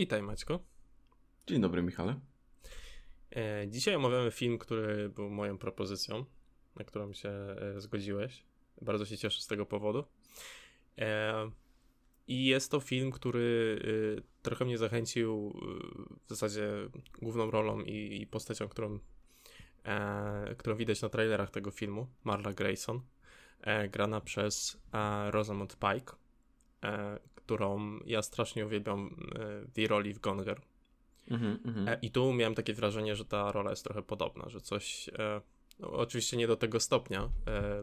Witaj Maćko. Dzień dobry Michale. E, dzisiaj omawiamy film, który był moją propozycją, na którą się e, zgodziłeś. Bardzo się cieszę z tego powodu. E, I jest to film, który e, trochę mnie zachęcił e, w zasadzie główną rolą i, i postacią, którą, e, którą widać na trailerach tego filmu, Marla Grayson, grana przez Rosamund Pike którą ja strasznie uwielbiam w jej roli w Gonger. Mm -hmm. I tu miałem takie wrażenie, że ta rola jest trochę podobna, że coś. E, no, oczywiście nie do tego stopnia. E,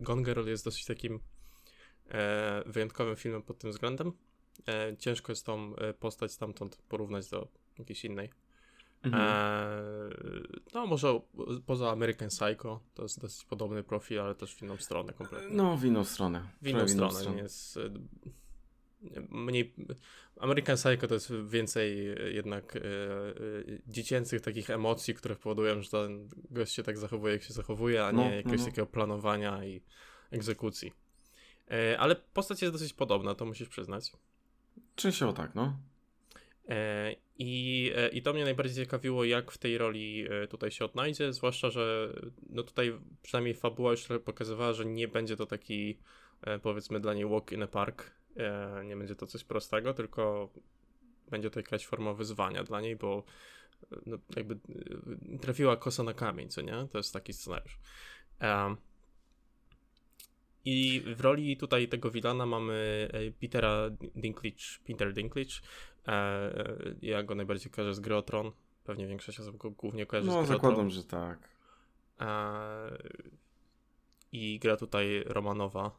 Gone Girl jest dosyć takim e, wyjątkowym filmem pod tym względem. E, ciężko jest tą e, postać stamtąd porównać do jakiejś innej. Mhm. E, no, może poza American Psycho to jest dosyć podobny profil, ale też w inną stronę kompletnie. No, w inną stronę. W inną stronę. stronę. Jest mniej. American Psycho to jest więcej jednak e, e, dziecięcych takich emocji, które powodują, że ten gość się tak zachowuje, jak się zachowuje, a nie no, jakiegoś no, no. takiego planowania i egzekucji. E, ale postać jest dosyć podobna, to musisz przyznać. Częściowo tak, no. I, I to mnie najbardziej ciekawiło, jak w tej roli tutaj się odnajdzie, zwłaszcza, że no tutaj przynajmniej fabuła już pokazywała, że nie będzie to taki powiedzmy dla niej walk in a park, nie będzie to coś prostego, tylko będzie to jakaś forma wyzwania dla niej, bo no, jakby e, trafiła kosa na kamień, co nie? To jest taki scenariusz. I w roli tutaj tego Wilana mamy e, Petera Dinklage, Peter Dinklage. ja go najbardziej kojarzę z Grotron. Pewnie większość osób go głównie kojarzy no, z Grotron. No, zakładam, że tak. I gra tutaj Romanowa.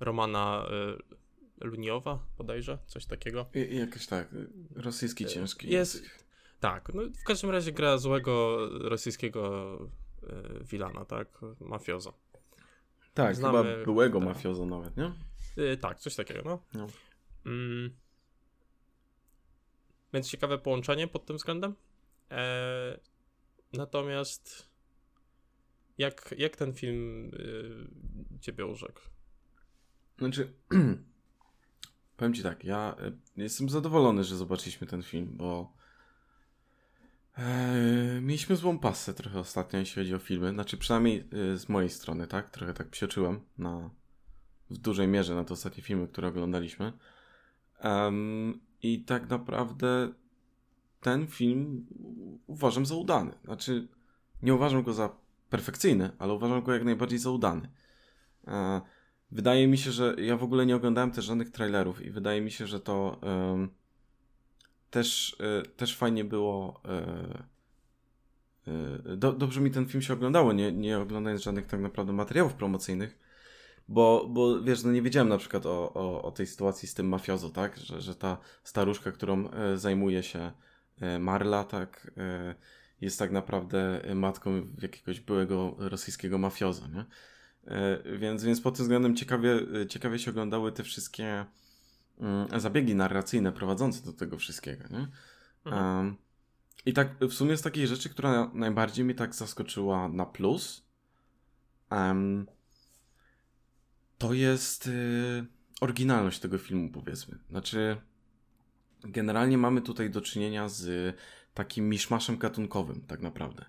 Romana Luniowa bodajże, coś takiego. I, jakoś tak, rosyjski e, ciężki jest. Tak, no w każdym razie gra złego rosyjskiego e, Wilana, tak, mafioza. Tak, Znamy, chyba byłego tak. mafioza nawet, nie? E, tak, coś takiego, no. no. Mm. Więc ciekawe połączenie pod tym względem. E, natomiast jak, jak ten film y, ciebie urzekł? Znaczy, Powiem ci tak, ja e, jestem zadowolony, że zobaczyliśmy ten film, bo e, mieliśmy złą pasę trochę ostatnio, jeśli chodzi o filmy. Znaczy, przynajmniej e, z mojej strony, tak? Trochę tak psioczyłem na, w dużej mierze na te ostatnie filmy, które oglądaliśmy. I tak naprawdę ten film uważam za udany. Znaczy, nie uważam go za perfekcyjny, ale uważam go jak najbardziej za udany. E, Wydaje mi się, że ja w ogóle nie oglądałem też żadnych trailerów i wydaje mi się, że to um, też, y, też fajnie było. Y, y, do, dobrze mi ten film się oglądało, nie, nie oglądając żadnych tak naprawdę materiałów promocyjnych, bo, bo wiesz, no nie wiedziałem na przykład o, o, o tej sytuacji z tym mafiozo, tak? Że, że ta staruszka, którą zajmuje się Marla, tak, jest tak naprawdę matką jakiegoś byłego rosyjskiego mafioza, nie? E, więc, więc pod tym względem ciekawie, ciekawie się oglądały te wszystkie mm, zabiegi narracyjne prowadzące do tego wszystkiego. Nie? Mhm. I tak w sumie z takiej rzeczy, która najbardziej mnie tak zaskoczyła na plus, to jest y, oryginalność tego filmu, powiedzmy. Znaczy, generalnie mamy tutaj do czynienia z takim miszmaszem gatunkowym, tak naprawdę.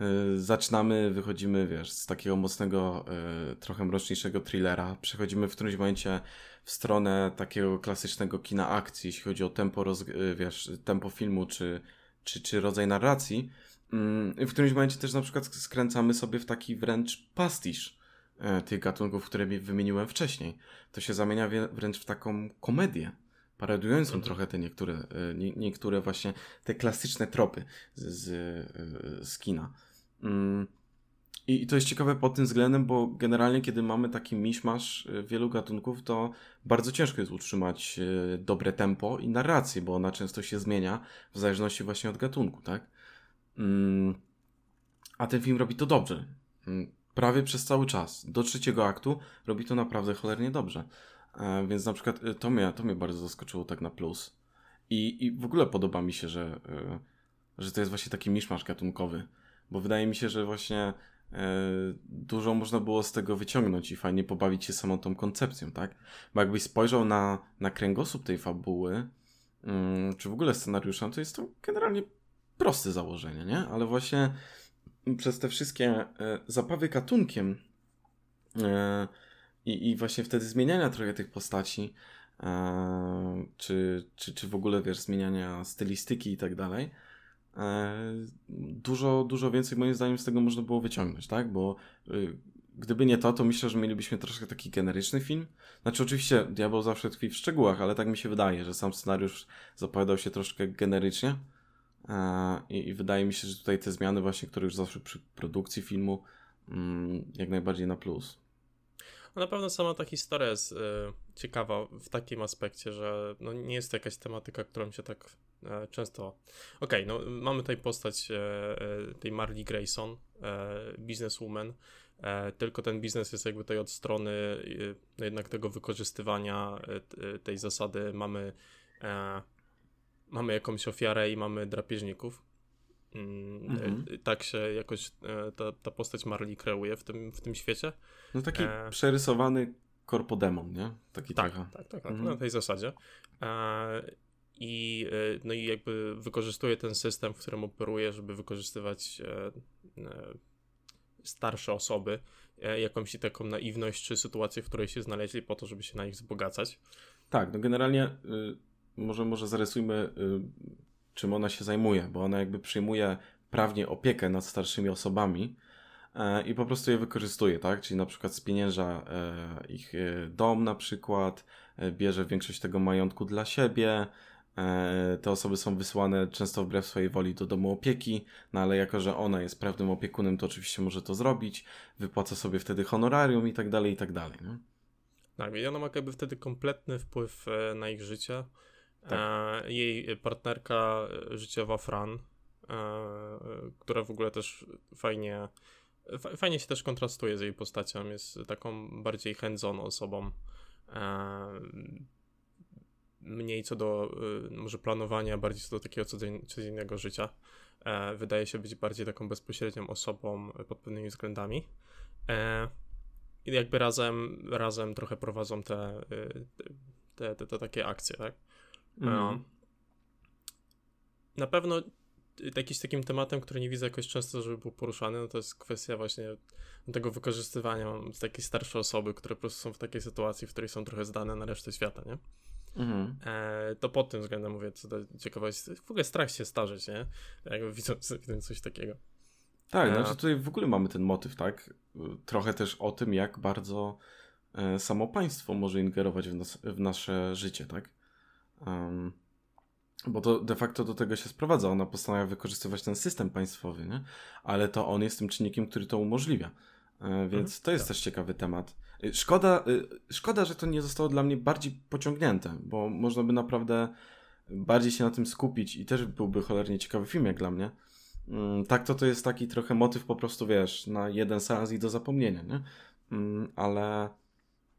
E, zaczynamy, wychodzimy, wiesz, z takiego mocnego, e, trochę mroczniejszego thrillera. Przechodzimy w którymś momencie w stronę takiego klasycznego kina akcji, jeśli chodzi o tempo, roz, e, wiesz, tempo filmu czy, czy, czy rodzaj narracji. Mm, w którymś momencie też na przykład skręcamy sobie w taki wręcz pastisz tych gatunków, które wymieniłem wcześniej. To się zamienia wręcz w taką komedię paradującą mhm. trochę te niektóre, nie, niektóre właśnie te klasyczne tropy z, z, z kina. Mm. I to jest ciekawe pod tym względem, bo generalnie, kiedy mamy taki miszmasz y, wielu gatunków, to bardzo ciężko jest utrzymać y, dobre tempo i narrację, bo ona często się zmienia w zależności właśnie od gatunku, tak? Mm. A ten film robi to dobrze. Mm. Prawie przez cały czas. Do trzeciego aktu robi to naprawdę cholernie dobrze. E, więc na przykład y, to mnie, to mnie bardzo zaskoczyło tak na plus. I, i w ogóle podoba mi się, że, że to jest właśnie taki miszmasz gatunkowy bo wydaje mi się, że właśnie e, dużo można było z tego wyciągnąć i fajnie pobawić się samą tą koncepcją, tak? Bo jakbyś spojrzał na, na kręgosłup tej fabuły, mm, czy w ogóle scenariusza, to jest to generalnie proste założenie, nie? Ale właśnie przez te wszystkie e, zabawy gatunkiem e, i, i właśnie wtedy zmieniania trochę tych postaci, czy, czy, czy w ogóle, wiesz, zmieniania stylistyki i tak dalej, dużo, dużo więcej moim zdaniem z tego można było wyciągnąć, tak? Bo y, gdyby nie to, to myślę, że mielibyśmy troszkę taki generyczny film. Znaczy, oczywiście, diabeł zawsze tkwi w szczegółach, ale tak mi się wydaje, że sam scenariusz zapowiadał się troszkę generycznie. I, I, wydaje mi się, że tutaj te zmiany, właśnie, które już zawsze przy produkcji filmu, mm, jak najbardziej na plus. Na pewno sama ta historia jest y, ciekawa w takim aspekcie, że no, nie jest to jakaś tematyka, którą się tak e, często. Okej, okay, no mamy tutaj postać e, tej Marley Grayson, e, businesswoman, E, tylko ten biznes jest jakby tutaj od strony jednak tego wykorzystywania e, tej zasady mamy e, mamy jakąś ofiarę i mamy drapieżników. Mm, mhm. Tak się jakoś ta, ta postać Marley kreuje w tym, w tym świecie. No taki e... przerysowany korpodemon, nie? Taki tak, trochę. tak, tak, tak, mhm. na tej zasadzie. E... I, no i jakby wykorzystuje ten system, w którym operuje, żeby wykorzystywać e, starsze osoby e, jakąś taką naiwność czy sytuację, w której się znaleźli po to, żeby się na nich wzbogacać. Tak, no generalnie y, może, może zarysujmy y, czym ona się zajmuje, bo ona jakby przyjmuje prawnie opiekę nad starszymi osobami e, i po prostu je wykorzystuje, tak? Czyli na przykład spienięża e, ich e, dom na przykład, e, bierze większość tego majątku dla siebie, E, te osoby są wysłane często wbrew swojej woli do domu opieki, no ale jako, że ona jest prawnym opiekunem, to oczywiście może to zrobić, wypłaca sobie wtedy honorarium i tak dalej, i tak dalej. Nie? Tak, i ona ma jakby wtedy kompletny wpływ e, na ich życie. Tak. E, jej partnerka życiowa Fran, która w ogóle też fajnie, fajnie się też kontrastuje z jej postacią, jest taką bardziej hands-on osobą mniej co do y, może planowania, bardziej co do takiego codziennego życia. E, wydaje się być bardziej taką bezpośrednią osobą pod pewnymi względami. E, I jakby razem, razem trochę prowadzą te, y, te, te, te takie akcje, tak? Mm. Na pewno jakiś takim tematem, który nie widzę jakoś często, żeby był poruszany, no to jest kwestia właśnie tego wykorzystywania takiej starszej osoby, które po prostu są w takiej sytuacji, w której są trochę zdane na resztę świata, nie? Mhm. E, to pod tym względem mówię, co do ciekawości. W ogóle strach się starzeć, nie? Jakby widząc, widząc coś takiego. Tak, e... znaczy tutaj w ogóle mamy ten motyw, tak? Trochę też o tym, jak bardzo e, samo państwo może ingerować w, nas, w nasze życie, tak? Um, bo to de facto do tego się sprowadza. Ona postanawia wykorzystywać ten system państwowy, nie? ale to on jest tym czynnikiem, który to umożliwia. E, więc mhm, to jest tak. też ciekawy temat. Y, szkoda, y, szkoda, że to nie zostało dla mnie bardziej pociągnięte, bo można by naprawdę bardziej się na tym skupić i też byłby cholernie ciekawy film jak dla mnie. Mm, tak to to jest taki trochę motyw po prostu, wiesz, na jeden seans i do zapomnienia, nie? Mm, ale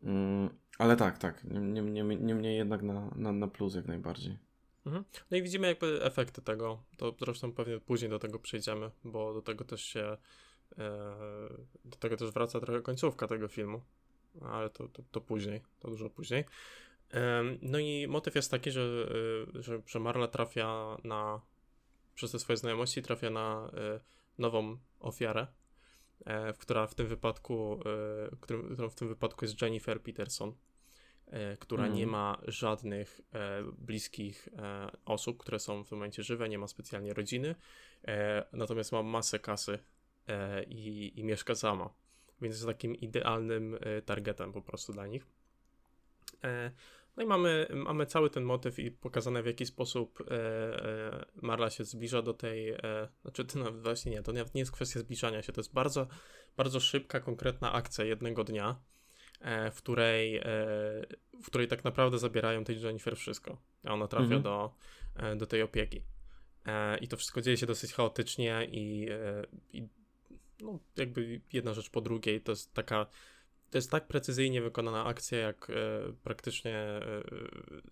mm, ale tak, tak. Niemniej nie, nie, nie jednak na, na, na plus jak najbardziej. Mhm. No i widzimy jakby efekty tego. To zresztą pewnie później do tego przejdziemy, bo do tego też się e, do tego też wraca trochę końcówka tego filmu ale to, to, to później, to dużo później. No i motyw jest taki, że, y, że, że Marla trafia na, przez te swoje znajomości trafia na y, nową ofiarę, e, która w tym wypadku, którą w tym wypadku jest Jennifer Peterson, e, która mm. nie ma żadnych e, bliskich osób, które są w tym momencie żywe, nie ma specjalnie rodziny, natomiast ma masę kasy i, i mieszka sama więc jest takim idealnym e, targetem po prostu dla nich. E, no i mamy, mamy cały ten motyw i pokazane w jaki sposób e, Marla się zbliża do tej, znaczy to nawet właśnie nie, to nie jest kwestia zbliżania się, to jest bardzo, bardzo szybka, konkretna akcja jednego dnia, w której, w której tak naprawdę zabierają tej Jennifer wszystko, a ona trafia mhm. do, do tej opieki. I to wszystko dzieje się dosyć chaotycznie i, i no, jakby jedna rzecz po drugiej. To jest taka, to jest tak precyzyjnie wykonana akcja, jak e, praktycznie e,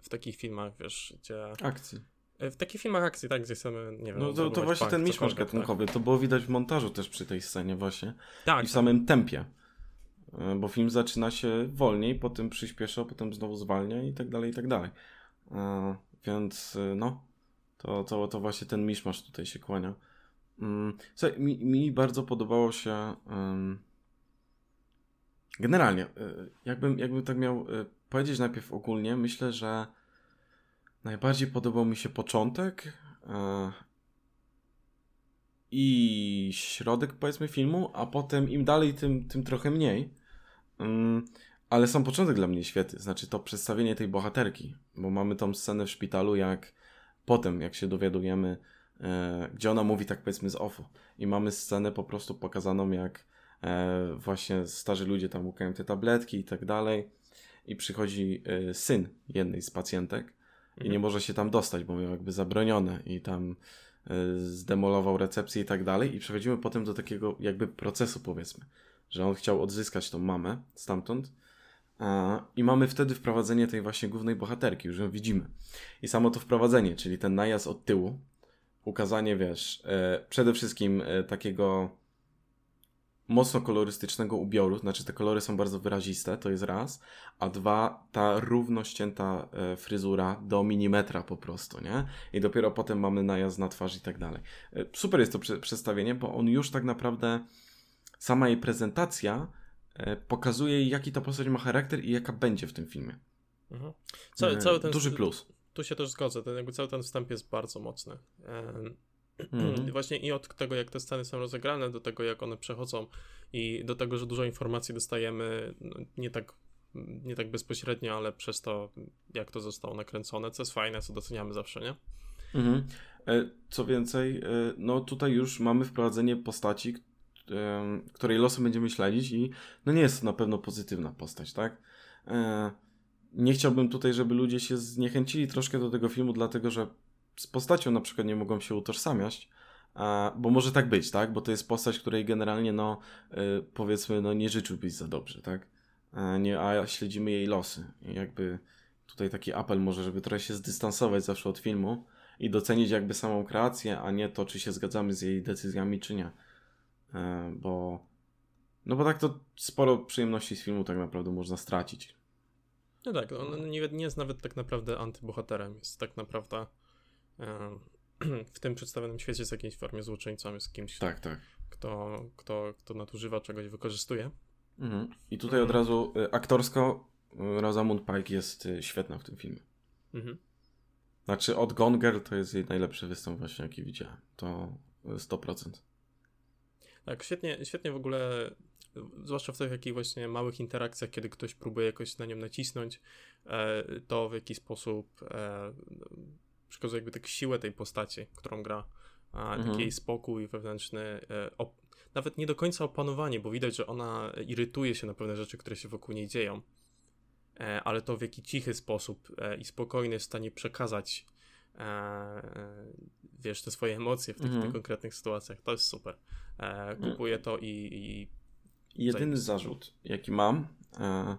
w takich filmach, wiesz, gdzie... Akcji. E, w takich filmach akcji, tak, gdzie chcemy, nie wiem... No to, to właśnie ten miszmasz gatunkowy, tak. to było widać w montażu też przy tej scenie właśnie. Tak. I w tak. samym tempie. E, bo film zaczyna się wolniej, potem przyspiesza, potem znowu zwalnia i tak dalej, i tak dalej. E, więc no, to, to, to właśnie ten miszmasz tutaj się kłania. Mm, słuchaj, mi, mi bardzo podobało się generalnie, y, jakbym, jakbym tak miał y, powiedzieć najpierw ogólnie, myślę, że najbardziej podobał mi się początek i środek powiedzmy filmu, a potem im dalej, tym, tym trochę mniej. Um, ale sam początek dla mnie świetny, znaczy to przedstawienie tej bohaterki, bo mamy tą scenę w szpitalu, jak potem, jak się dowiadujemy, e, gdzie ona mówi tak powiedzmy z offu. I mamy scenę po prostu pokazaną, jak e, właśnie starzy ludzie tam łukają te tabletki i tak dalej. I przychodzi e, syn jednej z pacjentek i nie mhm. może się tam dostać, bo miał jakby zabronione i tam e, zdemolował recepcję i tak dalej. I przechodzimy potem do takiego jakby procesu powiedzmy, że on chciał odzyskać tą mamę stamtąd i mamy wtedy wprowadzenie tej właśnie głównej bohaterki, już ją widzimy. I samo to wprowadzenie, czyli ten najazd od tyłu, ukazanie, wiesz, e, przede wszystkim e, takiego mocno kolorystycznego ubioru, znaczy te kolory są bardzo wyraziste, to jest raz, a dwa, ta równo ścięta e, fryzura do milimetra po prostu, nie? I dopiero potem mamy najazd na twarz i tak dalej. Super jest to przedstawienie, bo on już tak naprawdę, sama jej prezentacja pokazuje, jaki ta postać ma charakter i jaka będzie w tym filmie. Mhm. Cały, cały ten, Duży plus. Tu się też zgodzę, ten, jakby cały ten wstęp jest bardzo mocny. Mhm. Właśnie i od tego, jak te sceny są rozegrane, do tego, jak one przechodzą i do tego, że dużo informacji dostajemy, no, nie tak nie tak bezpośrednio, ale przez to, jak to zostało nakręcone, co jest fajne, co doceniamy zawsze, nie? Mhm. E, co więcej, no tutaj już mamy wprowadzenie postaci, której losy będziemy śledzić i no nie jest to na pewno pozytywna postać, tak? Nie chciałbym tutaj, żeby ludzie się zniechęcili troszkę do tego filmu, dlatego że z postacią na przykład nie mogą się utożsamiać, bo może tak być, tak? Bo to jest postać, której generalnie, no, e, powiedzmy, no, nie życzyłbyś za dobrze, tak? Nie, a śledzimy jej losy. I jakby tutaj taki apel może, żeby trochę się zdystansować zawsze od filmu i docenić jakby samą kreację, a nie to, czy się zgadzamy z jej decyzjami, czy nie. E, bo no bo tak to sporo przyjemności z filmu tak naprawdę można stracić. No tak, on nie, nie jest nawet tak naprawdę antybohaterem, jest tak naprawdę w tym przedstawionym świecie jest w jakiejś formie złoczyńcą, jest kimś, tak, tak. Kto, kto, kto nadużywa czegoś, wykorzystuje. Mhm. I tutaj od razu y, aktorsko y, Rosamund Pike jest y, świetna w tym filmie. Mhm. Znaczy od Gone Girl to jest jej najlepszy występ właśnie jaki widziałem. To 100%. Tak, świetnie, świetnie w ogóle, zwłaszcza w tych takich właśnie małych interakcjach, kiedy ktoś próbuje jakoś na nią nacisnąć, e, to w jaki sposób e, przekazuje jakby tak siłę tej postaci, którą gra, a mhm. taki jej spokój wewnętrzny, e, nawet nie do końca opanowanie, bo widać, że ona irytuje się na pewne rzeczy, które się wokół niej dzieją, ale to w jaki cichy sposób i spokojny jest w stanie przekazać wiesz, te swoje emocje w tych, tych konkretnych sytuacjach, to jest super. Kupuję to i. i Jedyny zarzut, jaki mam, e,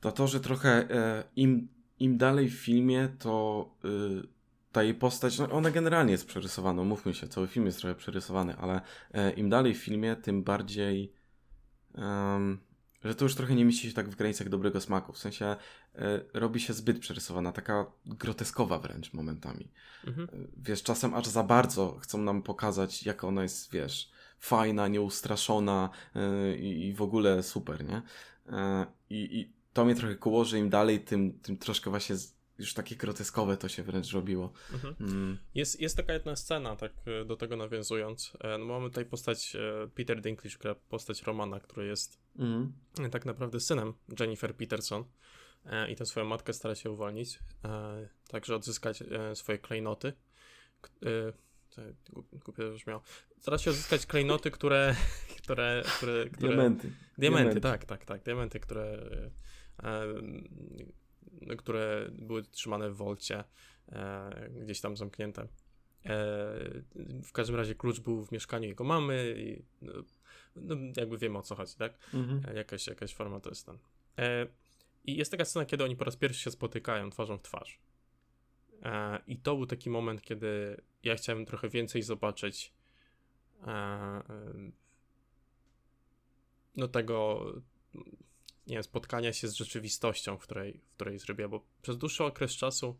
to to, że trochę e, im, im dalej w filmie, to y, ta jej postać, no ona generalnie jest przerysowana, mówmy się, cały film jest trochę przerysowany, ale e, im dalej w filmie, tym bardziej um, że to już trochę nie mieści się tak w granicach dobrego smaku. W sensie e, robi się zbyt przerysowana, taka groteskowa wręcz momentami. Mhm. E, wiesz, czasem aż za bardzo chcą nam pokazać, jak ona jest, wiesz, fajna, nieustraszona e, i w ogóle super, nie? I, I to mnie trochę koło, że im dalej, tym, tym troszkę właśnie już takie groteskowe to się wręcz robiło. Mhm. Mm. Jest, jest taka jedna scena, tak e, do tego nawiązując. E, no mamy tutaj postać e, Peter Dinklage, gra postać Romana, który jest mhm. tak naprawdę synem Jennifer Peterson i tę swoją matkę stara się uwolnić, także odzyskać swoje klejnoty. Głupio brzmiało. Stara się odzyskać klejnoty, które, które, które, które... Diamenty. Diamenty. Tak, tak, tak. Diamenty, które które były trzymane w wolcie, e, gdzieś tam zamknięte. E, w każdym razie klucz był w mieszkaniu jego mamy i no, no jakby wiemy o co chodzi, tak? Mhm. E, jakaś, jakaś forma to jest ten. E, I jest taka scena, kiedy oni po raz pierwszy się spotykają twarzą w twarz. E, I to był taki moment, kiedy ja chciałem trochę więcej zobaczyć e, no tego nie wiem, spotkania się z rzeczywistością, w której, w której zrobiła, bo przez dłuższy okres czasu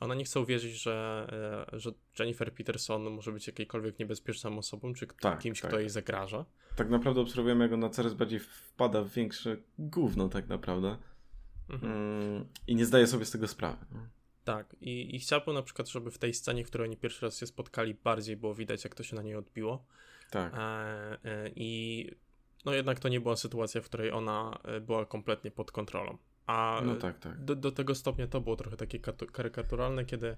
ona nie chce uwierzyć, że, e, że Jennifer Peterson może być jakiejkolwiek niebezpieczną osobą, czy tak, kimś, tak. kto jej zagraża. Tak naprawdę obserwujemy, jak ona coraz bardziej wpada w większe gówno tak naprawdę mhm. mm, i nie zdaje sobie z tego sprawy. Tak, i, i chciałbym na przykład, żeby w tej scenie, w której oni pierwszy raz się spotkali, bardziej było widać, jak to się na niej odbiło. Tak. E, e, I no jednak to nie była sytuacja, w której ona e, była kompletnie pod kontrolą. A no tak, tak. Do, do tego stopnia to było trochę takie karykaturalne, kiedy,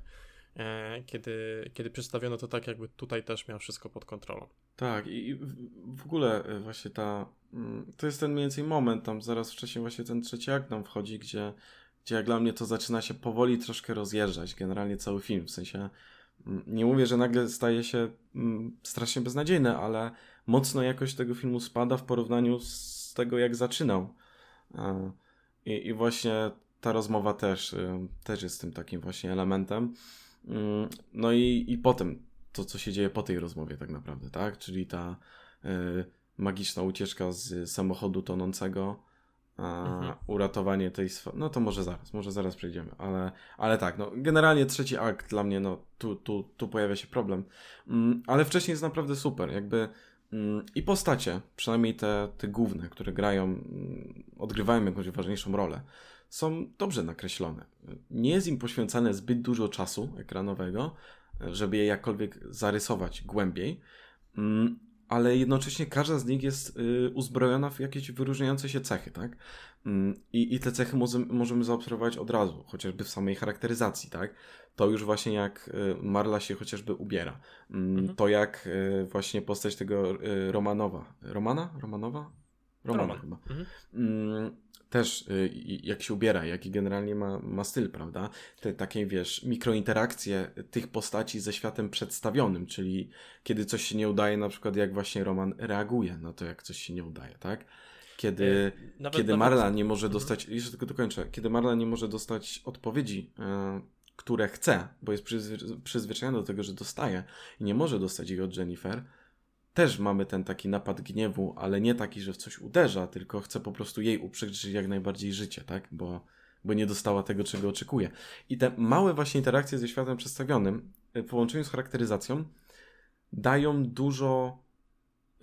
kiedy, kiedy przedstawiono to tak, jakby tutaj też miał wszystko pod kontrolą. Tak, i w ogóle właśnie ta. Mm, to jest ten mniej więcej moment, tam zaraz wcześniej właśnie ten trzeci akt nam wchodzi, gdzie, gdzie jak dla mnie to zaczyna się powoli troszkę rozjeżdżać, generalnie cały film, w sensie mm, nie mówię, że nagle staje się mm, strasznie beznadziejny, ale mocno jakość tego filmu spada w porównaniu z tego, jak zaczynał. E, I, i właśnie ta rozmowa też, y, też jest tym takim właśnie elementem. Mm, no i, i potem to, co się dzieje po tej rozmowie, tak naprawdę, tak? Czyli ta y, magiczna ucieczka z samochodu tonącego, mhm. uratowanie tej. No to może zaraz, może zaraz przejdziemy, ale, ale tak, no generalnie trzeci akt dla mnie, no tu, tu, tu pojawia się problem, mm, ale wcześniej jest naprawdę super, jakby Mm, I postacie, przynajmniej te, te główne, które grają, mm, odgrywają jakąś ważniejszą rolę, są dobrze nakreślone. Nie jest im poświęcane zbyt dużo czasu ekranowego, żeby je jakkolwiek zarysować głębiej, mm, ale jednocześnie każda z nich jest y, uzbrojona w jakieś wyróżniające się cechy, tak? I, i te cechy możemy zaobserwować od razu, chociażby w samej charakteryzacji, tak? to już właśnie jak y, Marla się chociażby ubiera. Mm, mhm. To jak y, właśnie postać tego Romanowa. Romana? Romanowa? Romana Roman. chyba. Mhm. Mm, też jak się ubiera, jaki generalnie ma, ma styl, prawda? Te takie, wiesz, mikrointerakcje tych postaci ze światem przedstawionym, czyli kiedy coś się nie udaje, na przykład jak właśnie Roman reaguje na to, jak coś się nie udaje, tak? Kiedy, nawet, kiedy Marla nawet... nie może mhm. dostać, jeszcze tylko dokończę, kiedy Marla nie może dostać odpowiedzi które chce, bo jest przyzwy przyzwyczajona do tego, że dostaje i nie może dostać ich od Jennifer, też mamy ten taki napad gniewu, ale nie taki, że w coś uderza, tylko chce po prostu jej uprzeć jak najbardziej życie, tak? Bo, bo nie dostała tego, czego oczekuje. I te małe właśnie interakcje ze światem przedstawionym, w połączeniu z charakteryzacją, dają dużo,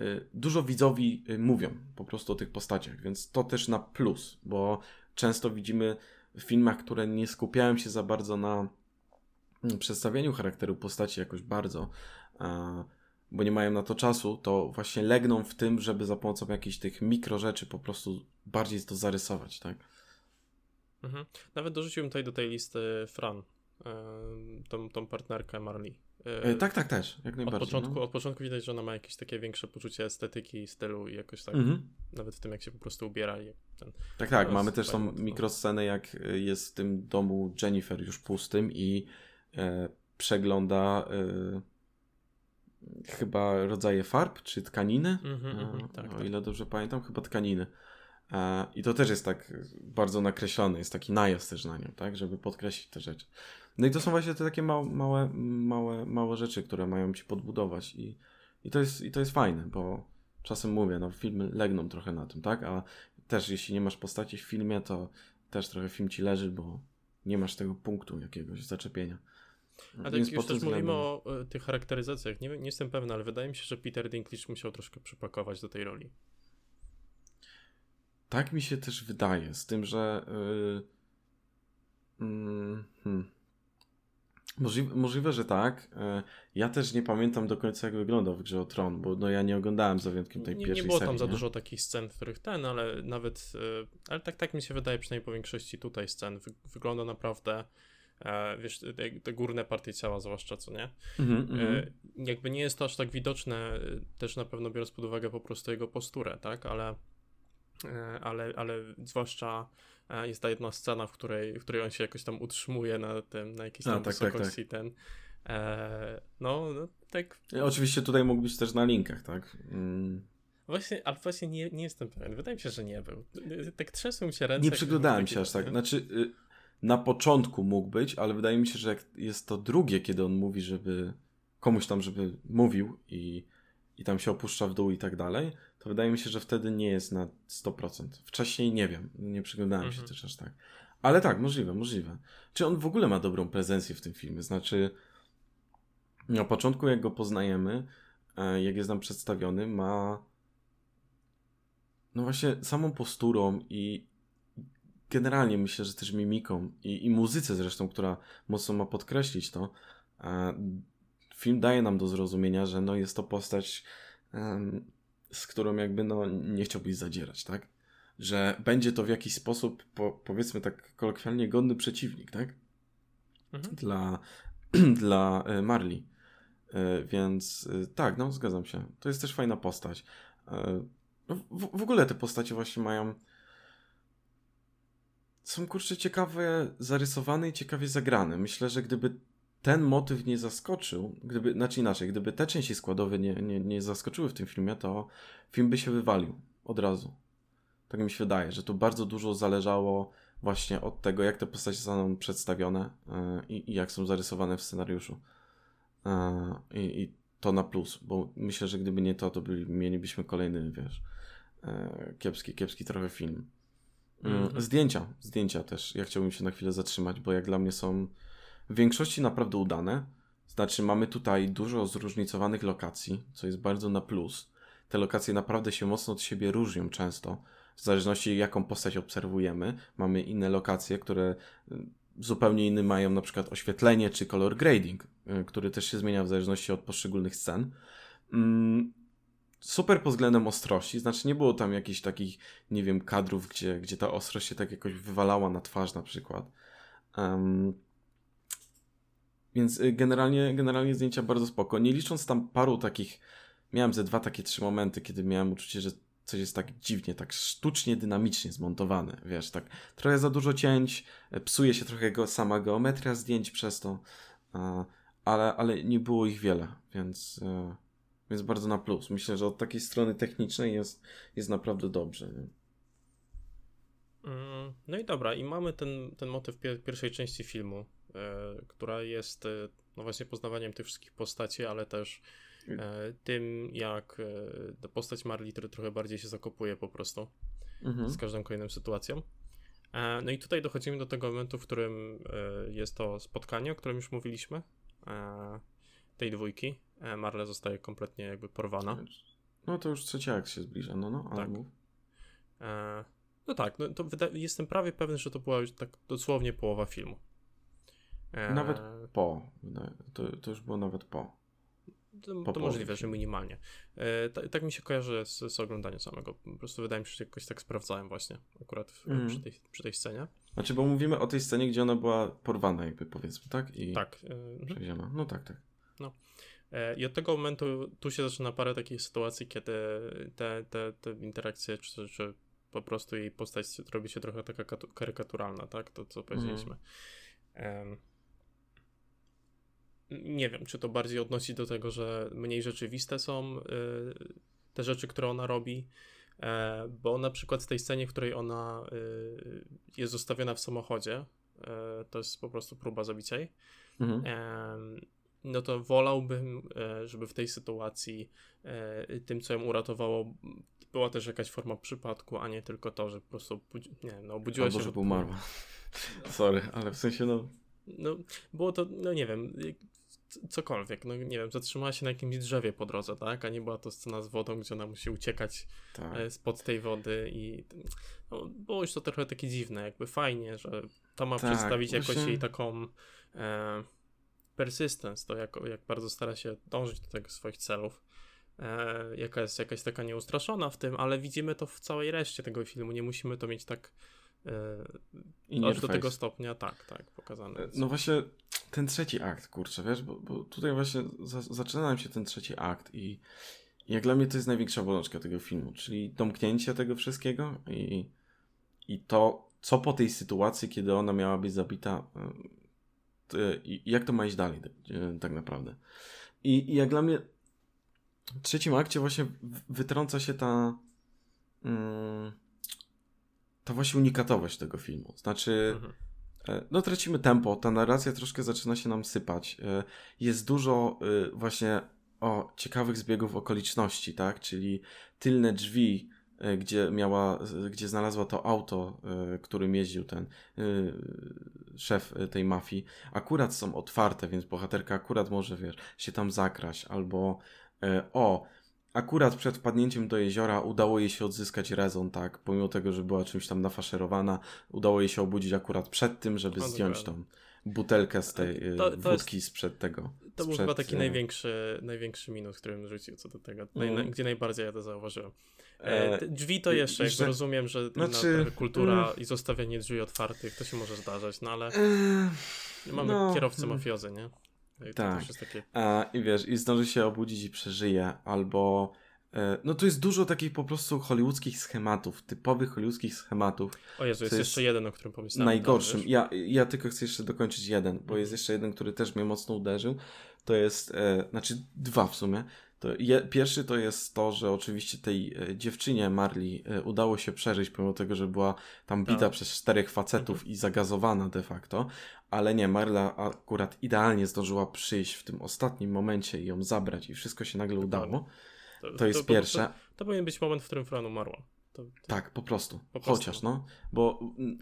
y, dużo widzowi y, mówią po prostu o tych postaciach, więc to też na plus, bo często widzimy w filmach, które nie skupiają się za bardzo na mm, przedstawieniu charakteru postaci jakoś bardzo, bo nie mają na to czasu, to właśnie legną w tym, żeby za pomocą jakichś tych mikro rzeczy po prostu bardziej to zarysować, tak? Mhm. Nawet dorzuciłbym tutaj do tej listy Fran, tą, tą partnerkę Marley. E, tak, tak, też, jak najbardziej. Od początku, no. od początku widać, że ona ma jakieś takie większe poczucie estetyki, stylu i jakoś tak, mhm. nawet w tym, jak się po prostu ubiera. I ten, tak, tak, mamy też tą mikroscenę, jak e, jest w tym domu Jennifer już pustym i e, przegląda e, chyba rodzaje farb, czy tkaniny, mhm, mhm, tak, o tak. ile dobrze pamiętam, chyba tkaniny. E, I to też jest tak bardzo nakreślone, jest taki najazd też na nią, tak, żeby podkreślić te rzeczy. No i to są właśnie te takie małe, małe, małe, małe rzeczy, które mają ci podbudować i, i, to jest, i to jest fajne, bo czasem mówię, no filmy legną trochę na tym, tak? A też jeśli nie masz postaci w filmie, to też trochę film ci leży, bo nie masz tego punktu jakiegoś zaczepienia. A tak już też mówimy o y, tych charakteryzacjach. Nie, nie jestem pewny, ale wydaje mi się, że Peter Dinklage musiał troszkę przypakować do tej roli. Tak mi się też wydaje, z tym, że yy, yy, hmm. Możliwe, możliwe, że tak. E, ja też nie pamiętam do końca, jak wyglądał w grze o Tron, bo no ja nie oglądałem za wyjątkiem tej nie, pierwszej Nie było serii, tam za nie? dużo takich scen, w których ten, ale nawet, e, ale tak, tak mi się wydaje, przynajmniej po większości tutaj scen, wygląda naprawdę, wiesz, te, górne partie ciała zwłaszcza, co nie? Mm -hmm. Jakby nie jest to aż tak widoczne, też na pewno biorąc pod uwagę po prostu jego posturę, tak, ale ale, ale zwłaszcza jest ta jedna scena, w której, w której on się jakoś tam utrzymuje na tym, na jakiejś tam A, tak, wysokości tak, tak. ten. E, no, no, tak. oczywiście tutaj mógł być też na linkach, tak? Mm. Właśnie, ale właśnie nie, nie jestem pewien. Wydaje mi się, że nie był. Tak trzęsą mi się ręce. Nie przyglądałem się aż tak. Znaczy, y, na początku mógł być, ale wydaje mi się, że jest to drugie, kiedy on mówi, żeby komuś tam, żeby mówił i, i tam się opuszcza w dół i tak dalej, to wydaje mi się, że wtedy nie jest na 100%. Wcześniej nie wiem, nie przyglądałem mhm. się też aż tak. Ale tak, możliwe, możliwe. Czy on w ogóle ma dobrą prezencję w tym filmie? Znaczy, na początku jak go poznajemy, e, jak jest nam przedstawiony, ma no właśnie samą posturą i generalnie myślę, że też mimiką i, i muzyce zresztą, która mocno ma podkreślić to, film daje nam do zrozumienia, że no jest to postać, z którą jakby no nie chciałbyś zadzierać, tak? Że będzie to w jakiś sposób, po, powiedzmy tak kolokwialnie, godny przeciwnik, tak? Mhm. Dla, dla e, Marley. E, więc e, tak, no zgadzam się. To jest też fajna postać. No, w, w ogóle te postacie właśnie mają są kurczę ciekawe zarysowane i ciekawie zagrane. Myślę, że gdyby ten motyw nie zaskoczył, gdyby, znaczy inaczej, gdyby te części składowe nie, nie, nie zaskoczyły w tym filmie, to film by się wywalił od razu. Tak mi się wydaje, że tu bardzo dużo zależało właśnie od tego, jak te postacie zostaną przedstawione yy, i, jak są zarysowane w scenariuszu. Yy, I to na plus, bo myślę, że gdyby nie to, to by, mielibyśmy kolejny, wiesz, yy, kiepski, kiepski trochę film. Mm, zdjęcia, zdjęcia też. Ja chciałbym się na chwilę zatrzymać, bo jak dla mnie są w większości naprawdę udane. Znaczy, mamy tutaj dużo zróżnicowanych lokacji, co jest bardzo na plus. Te lokacje naprawdę się mocno od siebie różnią często, w zależności jaką postać obserwujemy. Mamy inne lokacje, które y, zupełnie inny mają na przykład oświetlenie czy color grading, y, który też się zmienia w zależności od poszczególnych scen. Super pod względem ostrości, znaczy nie było tam jakichś takich, nie wiem, kadrów, gdzie, gdzie ta ostrość się tak jakoś wywalała na twarz na przykład. Um, więc y, generalnie, generalnie zdjęcia bardzo spoko. Nie licząc tam paru takich, miałem ze dwa takie trzy momenty, kiedy miałem uczucie, że coś jest tak dziwnie, tak sztucznie, dynamicznie zmontowane, wiesz, tak trochę za dużo cięć, e, psuje się trochę go, sama geometria zdjęć przez to, ale, ale nie było ich wiele, więc, e, więc bardzo na plus. Myślę, że od takiej strony technicznej jest, jest naprawdę dobrze. Nie? Mm, no i dobra, i mamy ten, ten motyw pierwszej części filmu, E, która jest e, no właśnie poznawaniem tych wszystkich postaci, ale też e, tym, jak postać Marley trochę bardziej się zakopuje po prostu mhm. z każdą kolejną sytuacją. No i tutaj dochodzimy do tego momentu, w którym jest to spotkanie, o którym już mówiliśmy, tej dwójki. Marle zostaje kompletnie jakby porwana. No to już trzeci akt się zbliża, no no, tak. No tak, no to jestem prawie pewny, że to była już tak dosłownie połowa filmu. Nawet e, po. To, to już było nawet po. To, po to możliwe, że minimalnie. E, tak, tak mi się kojarzy z, z oglądaniem samego. Po prostu wydaje mi się, że jakoś tak sprawdzałem właśnie akurat w, mm. przy, tej, przy tej scenie. Znaczy, bo mówimy o tej scenie, gdzie ona była porwana, jakby powiedzmy, tak? I tak. E, przewieziona. No tak, tak. No. E, I od tego momentu tu się zaczyna parę takich sytuacji, kiedy te, te, te interakcje, czy, czy po prostu jej postać robi się trochę taka karykaturalna, tak? To co powiedzieliśmy. Mm nie wiem, czy to bardziej odnosi do tego, że mniej rzeczywiste są y, te rzeczy, które ona robi, e, bo na przykład w tej scenie, w której ona y, jest zostawiona w samochodzie, e, to jest po prostu próba zabicia jej, mhm. No to wolałbym, e, żeby w tej sytuacji tym, co ją uratowało, była też jakaś forma przypadku, a nie tylko to, że po prostu nie, no, obudziła Albo, się. żeby umarła. Sorry, ale w sensie no. No, było to, no nie wiem, cokolwiek, no nie wiem, zatrzymała się na jakimś drzewie po drodze, tak, a nie była to scena z wodą, gdzie ona musi uciekać tak. E, spod tej wody i no, było już to trochę takie dziwne, jakby fajnie, że to ma tak, przedstawić jakoś jej taką e, persistence, to jak, jak bardzo stara się dążyć do tego swoich celów. E, jaka jest jakaś taka nieustraszona w tym, ale widzimy to w całej reszcie tego filmu. Nie musimy to mieć tak i aż do tego stopnia, tak, tak, pokazane. No właśnie ten trzeci akt, kurczę, wiesz, bo, bo tutaj właśnie za, zaczyna nam się ten trzeci akt i jak dla mnie to jest największa bolączka tego filmu, czyli domknięcie tego wszystkiego i, i to, co po tej sytuacji, kiedy ona miała być zabita, jak to ma iść dalej, e, tak naprawdę. I, i jak dla mnie w trzecim akcie właśnie wytrąca się ta. Mm, ta właśnie unikatowość tego filmu. Znaczy, mhm. E, no tracimy tempo, ta narracja troszkę zaczyna się nam sypać. E, jest dużo e, właśnie o ciekawych zbiegów okoliczności, tak? Czyli tylne drzwi, e, gdzie miała, gdzie znalazła to auto, e, którym jeździł ten e, szef tej mafii, akurat są otwarte, więc bohaterka akurat może, wiesz, się tam zakraść, albo o, akurat przed wpadnięciem do jeziora udało jej się odzyskać rezon, tak, pomimo tego, że była czymś tam nafaszerowana, udało jej się obudzić akurat przed tym, żeby no, zdjąć tą butelkę z tej to, to wódki jest, sprzed tego. To sprzed, był chyba taki e... największy, największy minus, którym rzucił co do tego, mm. naj, gdzie najbardziej ja to zauważyłem. E, drzwi to jeszcze, jakby rozumiem, że znaczy, kultura mm. i zostawianie drzwi otwartych, to się może zdarzać, no ale e, mamy no, kierowcę mm. mafiozy, nie? I tak. Takie... I wiesz, i zdąży się obudzić i przeżyje, albo e, no to jest dużo takich po prostu hollywoodzkich schematów, typowych hollywoodzkich schematów. O Jezu, jest, jest jeszcze jeden, o którym pomyślałem. Najgorszym. Tam, ja, ja tylko chcę jeszcze dokończyć jeden, bo jest jeszcze jeden, który też mnie mocno uderzył. To jest, e, znaczy dwa w sumie. To je, pierwszy to jest to, że oczywiście tej e, dziewczynie Marli e, udało się przeżyć, pomimo tego, że była tam bita tak. przez czterech facetów mhm. i zagazowana de facto, ale nie, Marla akurat idealnie zdążyła przyjść w tym ostatnim momencie i ją zabrać i wszystko się nagle udało. To, to jest to, pierwsze. To, to, powinien być moment, w którym Fran umarła. Tak, po prostu. po prostu. Chociaż, no. Bo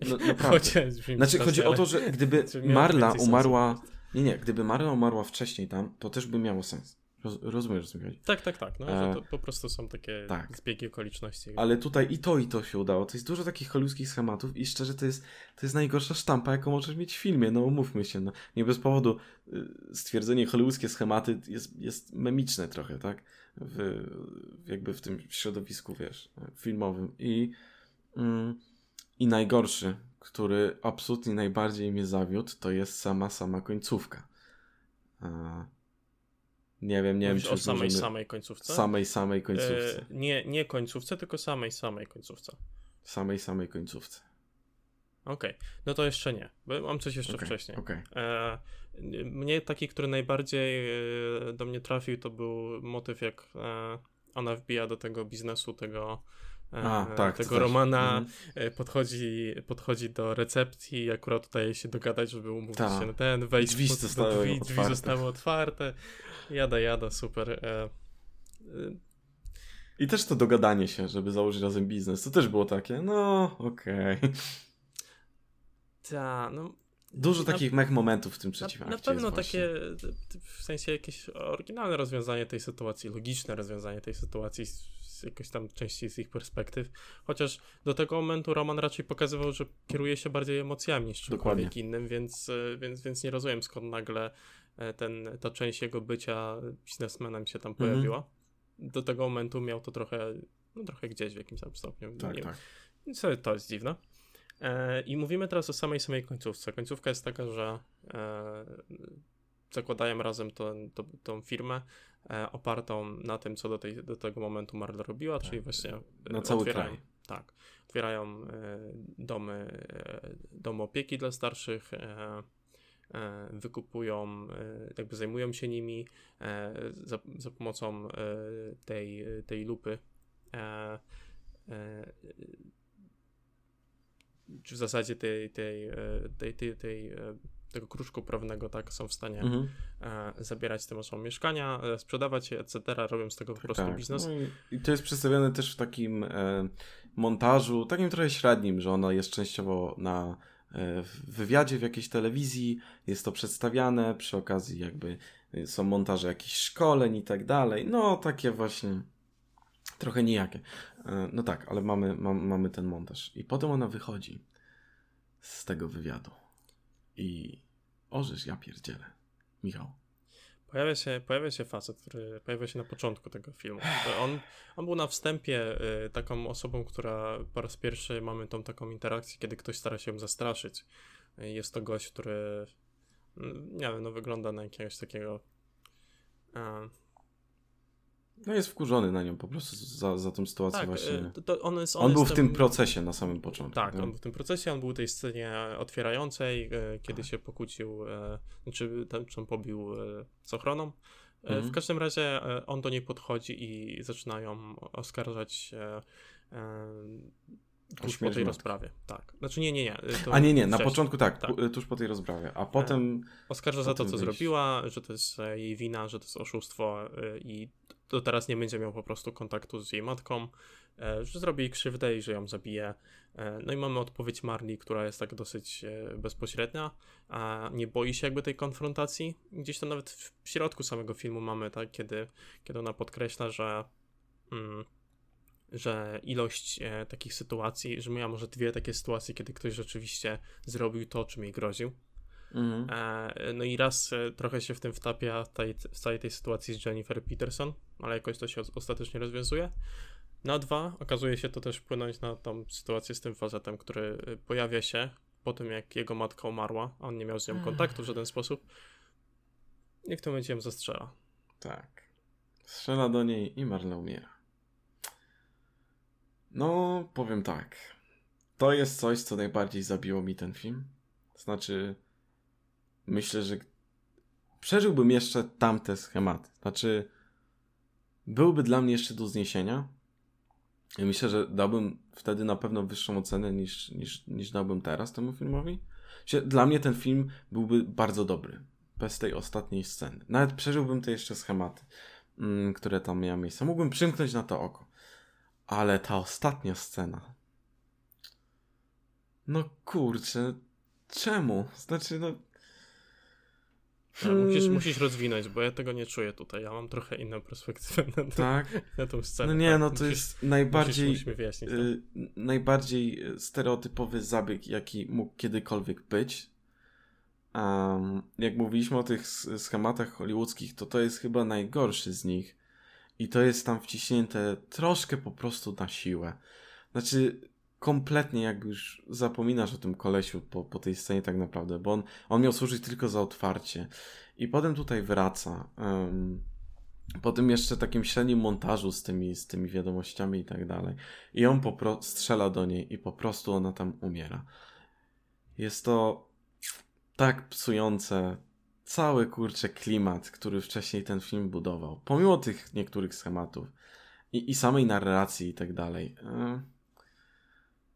no, naprawdę. Chociaż, znaczy, chodzi o to, że gdyby Marla umarła... Nie, nie, gdyby Marla umarła wcześniej tam, to też by miało sens. Roz, rozumiesz, o co mi chodzi? Tak, tak, tak. No, że to e, po prostu są takie tak. zbiegi okoliczności. Ale tutaj i to, i to się udało. To jest dużo takich hollywoodzkich schematów i szczerze to jest, to jest najgorsza sztampa, jaką możesz mieć w filmie. No umówmy się. No. Nie bez powodu y, stwierdzenie hollywoodzkie schematy jest, jest memiczne trochę, tak? W, jakby w tym środowisku, wiesz, filmowym. I, mm, i najgorszy, który absolutnie najbardziej mnie zawiódł, to jest sama, sama końcówka. A nie wiem, nie Mówisz wiem, czy o samej, samej końcówce? Samej, samej końcówce. E, nie, nie końcówce, tylko samej, samej końcówce. Samej, samej końcówce. Okej, okay. no to jeszcze nie, bo mam coś jeszcze okay, wcześniej. Okay. E, mnie taki, który najbardziej e, do mnie trafił, to był motyw, jak e, ona wbija do tego biznesu, tego E, A, tak, tego Romana mhm. E, podchodzi, podchodzi do recepcji i akurat tutaj się dogadać, żeby umówić Ta. się na ten, wejść drzwi, pod, zostały drzwi, drzwi zostały otwarte. Jada, jada, super. E, I też to dogadanie się, żeby założyć razem biznes, to też było takie, no okej. Okay. Ta, no Dużo na, takich mech momentów w tym trzecim Na, na pewno takie, w sensie jakieś oryginalne rozwiązanie tej sytuacji, logiczne rozwiązanie tej sytuacji jakoś tam częściej z ich perspektyw. Chociaż do tego momentu Roman raczej pokazywał, że kieruje się bardziej emocjami niż czymkolwiek innym, więc, e, więc, więc nie rozumiem skąd nagle e, ten, ta część jego bycia biznesmenem się tam mhm. pojawiła. Do tego momentu miał to trochę, no trochę gdzieś w jakimś tam stopniu. Tak, nie tak. Więc to jest dziwne. E, I mówimy teraz o samej samej końcówce. Końcówka jest taka, że zakładają razem to, to, tą firmę opartą na tym, co do, tej, do tego momentu Marla robiła, tak. czyli właśnie na cały otwierają, kraj. Tak, otwierają e, domy, e, domy opieki dla starszych, e, e, wykupują, e, jakby zajmują się nimi za, za pomocą tej, tej lupy czy w zasadzie tej, tej, tej, tej, tej tego kruszku prawnego, tak, są w stanie mhm. e, zabierać tym osobom mieszkania, e, sprzedawać je, etc., robią z tego po prostu tak. biznes. No i, i, to jest przedstawione też w takim e, montażu, takim trochę średnim, że ona jest częściowo na e, wywiadzie w jakiejś telewizji, jest to przedstawiane, przy okazji jakby e, są montaże jakichś szkoleń i tak dalej, no takie właśnie trochę nijakie. E, no tak, ale mamy, mamy ten montaż. I potem ona wychodzi z tego wywiadu i orzesz, ja pierdzielę. Michał. Pojawia się, pojawia się facet, który pojawia się na początku tego filmu. On, on był na wstępie y, taką osobą, która po raz pierwszy mamy tą taką interakcję, kiedy ktoś stara się ją zastraszyć. Y, jest to gość, który mm, nie wiem, no wygląda na jakiegoś takiego no jest wkurzony na nią po prostu za, za tą sytuację tak, właśnie. E, to on, jest, on, on był w tym procesie na samym początku. Tak, nie? on był w tym procesie, on był w tej scenie otwierającej, e, kiedy tak. się pokłócił, e, znaczy ten, czym pobił z ochroną. Mhm. W każdym razie on do niej podchodzi i zaczynają oskarżać tuż po tej rozprawie, tak. Znaczy nie, nie, nie. A nie, nie, na początku tak, tak, tuż po tej rozprawie, a potem... Oskarża za to, co wyjść. zrobiła, że to jest jej wina, że to jest oszustwo i to teraz nie będzie miał po prostu kontaktu z jej matką, e, że zrobi jej krzywdę i że ją zabije. No i mamy odpowiedź Marli, która jest tak dosyć bezpośrednia, a nie boi się jakby tej konfrontacji. Gdzieś to nawet w środku samego filmu mamy, tak, kiedy, kiedy ona podkreśla, że mm, że ilość e, takich sytuacji, że miała może dwie takie sytuacje, kiedy ktoś rzeczywiście zrobił to, czym jej groził. Mhm. E, no i raz e, trochę się w tym wtapia tej, w całej tej sytuacji z Jennifer Peterson, ale jakoś to się ostatecznie rozwiązuje. Na dwa okazuje się to też wpłynąć na tą sytuację z tym facetem, który e, pojawia się po tym, jak jego matka umarła, a on nie miał z nią kontaktu w żaden sposób. I w tym momencie ją zastrzela. Tak. Strzela do niej i Marla umiera. No, powiem tak. To jest coś, co najbardziej zabiło mi ten film. Znaczy, myślę, że przeżyłbym jeszcze tamte schematy. Znaczy, byłby dla mnie jeszcze do zniesienia. I myślę, że dałbym wtedy na pewno wyższą ocenę niż, niż, niż dałbym teraz temu filmowi. Dla mnie ten film byłby bardzo dobry. Bez tej ostatniej sceny. Nawet przeżyłbym te jeszcze schematy, mm, które tam miały miejsce. Mógłbym przymknąć na to oko. Ale ta ostatnia scena. No kurczę, czemu? Znaczy, no. No, musisz, hmm. musisz rozwinąć, bo ja tego nie czuję tutaj. Ja mam trochę inną perspektywę na, to, tak? na tą scenę. No nie, tak? no to musisz, jest najbardziej, musisz, y, najbardziej stereotypowy zabieg, jaki mógł kiedykolwiek być. Um, jak mówiliśmy o tych schematach hollywoodzkich, to to jest chyba najgorszy z nich. I to jest tam wciśnięte troszkę po prostu na siłę. Znaczy, kompletnie jakby już zapominasz o tym kolesiu po, po tej scenie tak naprawdę, bo on, on miał służyć tylko za otwarcie. I potem tutaj wraca. Um, po tym jeszcze takim średnim montażu z tymi, z tymi wiadomościami i tak dalej. I on po strzela do niej i po prostu ona tam umiera. Jest to tak psujące, cały kurczę klimat, który wcześniej ten film budował, pomimo tych niektórych schematów i, i samej narracji i tak dalej.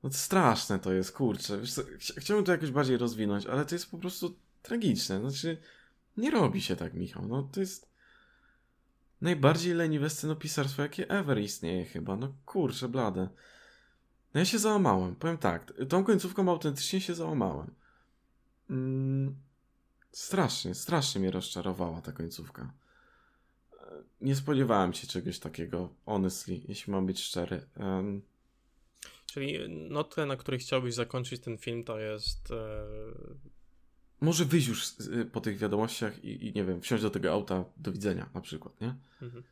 No to straszne to jest, kurczę. Wiesz co, chciałbym to jakoś bardziej rozwinąć, ale to jest po prostu tragiczne. Znaczy, nie robi się tak, Michał. No to jest najbardziej leniwe scenopisarstwo, jakie ever istnieje chyba. No kurczę, blade. No ja się załamałem. Powiem tak, tą końcówką autentycznie się załamałem. Mm Strasznie, strasznie mnie rozczarowała ta końcówka. Nie spodziewałem się czegoś takiego, honestly, jeśli mam być szczery. Um... Czyli notę, na której chciałbyś zakończyć ten film, to jest. E... Może wyjść już po tych wiadomościach i, i, nie wiem, wsiąść do tego auta, do widzenia na przykład, nie? Mhm.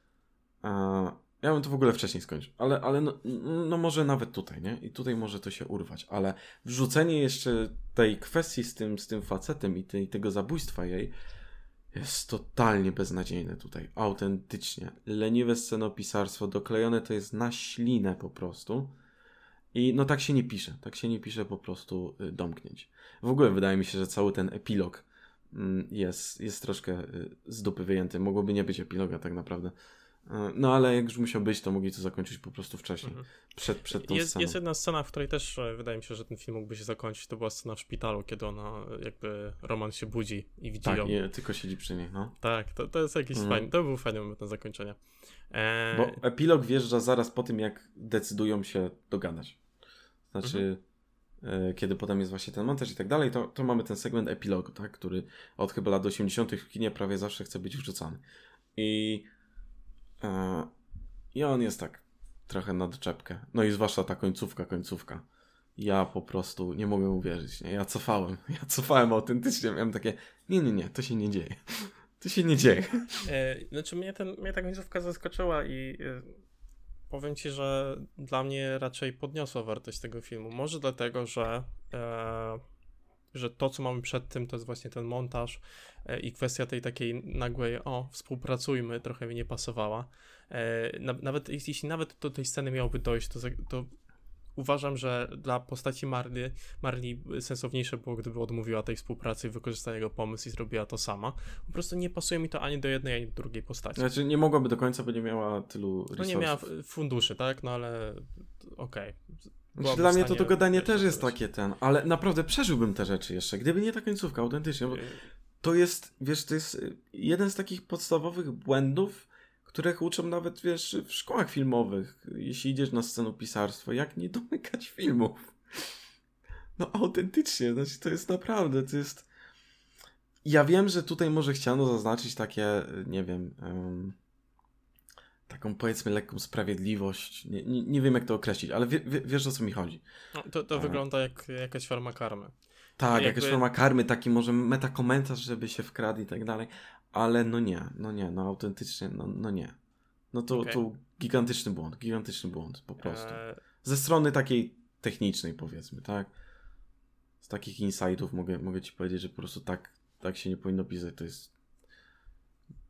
Ja bym to w ogóle wcześniej skończył, ale, ale no, no, może nawet tutaj, nie? I tutaj może to się urwać, ale wrzucenie jeszcze tej kwestii z tym, z tym facetem i tej, tego zabójstwa jej jest totalnie beznadziejne tutaj, autentycznie. Leniwe scenopisarstwo, doklejone to jest na ślinę po prostu. I no tak się nie pisze, tak się nie pisze po prostu y, domknięć. W ogóle wydaje mi się, że cały ten epilog mm, jest, jest troszkę y, z dupy wyjęty. Mogłoby nie być epiloga tak naprawdę. No ale jak już musiał być, to mogli to zakończyć po prostu wcześniej, mhm. przed, przed tą jest, sceną. Jest jedna scena, w której też e, wydaje mi się, że ten film mógłby się zakończyć. To była scena w szpitalu, kiedy ona jakby Roman się budzi i widzi tak, ją. Tak, tylko siedzi przy niej, no. Tak, to, to jest jakiś mhm. fajny, to był fajny moment na zakończenie. E... Bo epilog wjeżdża zaraz po tym, jak decydują się dogadać. Znaczy, mhm. e, kiedy potem jest właśnie ten montaż i tak dalej, to, to mamy ten segment epilogu, tak, który od chyba lat 80. w kinie prawie zawsze chce być wrzucany. I E, I on jest tak trochę na doczepkę. No i zwłaszcza ta końcówka, końcówka. Ja po prostu nie mogę uwierzyć. Nie? Ja cofałem. Ja cofałem autentycznie. Miałem takie, nie, nie, nie, to się nie dzieje. To się nie dzieje. E, znaczy mnie, ten, mnie ta końcówka zaskoczyła i e, powiem ci, że dla mnie raczej podniosła wartość tego filmu. Może dlatego, że e, że to, co mamy przed tym, to jest właśnie ten montaż e, i kwestia tej takiej nagłej, o, współpracujmy, trochę mi nie pasowała. E, nawet jeśli nawet do tej sceny miałoby dojść, to, to uważam, że dla postaci Marli, Marli sensowniejsze było, gdyby odmówiła tej współpracy i wykorzystała jego pomysł i zrobiła to sama. Po prostu nie pasuje mi to ani do jednej, ani do drugiej postaci. Znaczy nie mogłaby do końca, bo nie miała tylu resursów. No nie miała funduszy, tak? No ale okej. Okay Znaczy, dla mnie to to gadanie też jest takie ten, ale naprawdę przeżyłbym te rzeczy jeszcze, gdyby nie ta końcówka, autentycznie. Bo to jest, wiesz, to jest jeden z takich podstawowych błędów, których uczą nawet, wiesz, w szkołach filmowych, jeśli idziesz na scenopisarstwo, jak nie domykać filmów. No autentycznie, znaczy to jest naprawdę, to jest... Ja wiem, że tutaj może chciano zaznaczyć takie, nie wiem, um, taką powiedzmy lekką sprawiedliwość. Nie, nie, nie, wiem jak to określić, ale wie, wie, wiesz o co mi chodzi. No, to to wygląda jak jakaś forma karmy. Tak, jakby... jakaś forma karmy, taki może metakomentarz, żeby się wkradł i tak dalej, ale no nie, no nie, no autentycznie, no, no nie. No to, okay. to gigantyczny błąd, gigantyczny błąd po prostu. E, Ze strony takiej technicznej powiedzmy, tak? Z takich insightów mogę, mogę ci powiedzieć, że po prostu tak, tak się nie powinno pisać, to jest